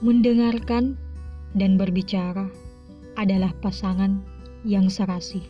Mendengarkan dan berbicara adalah pasangan yang serasi.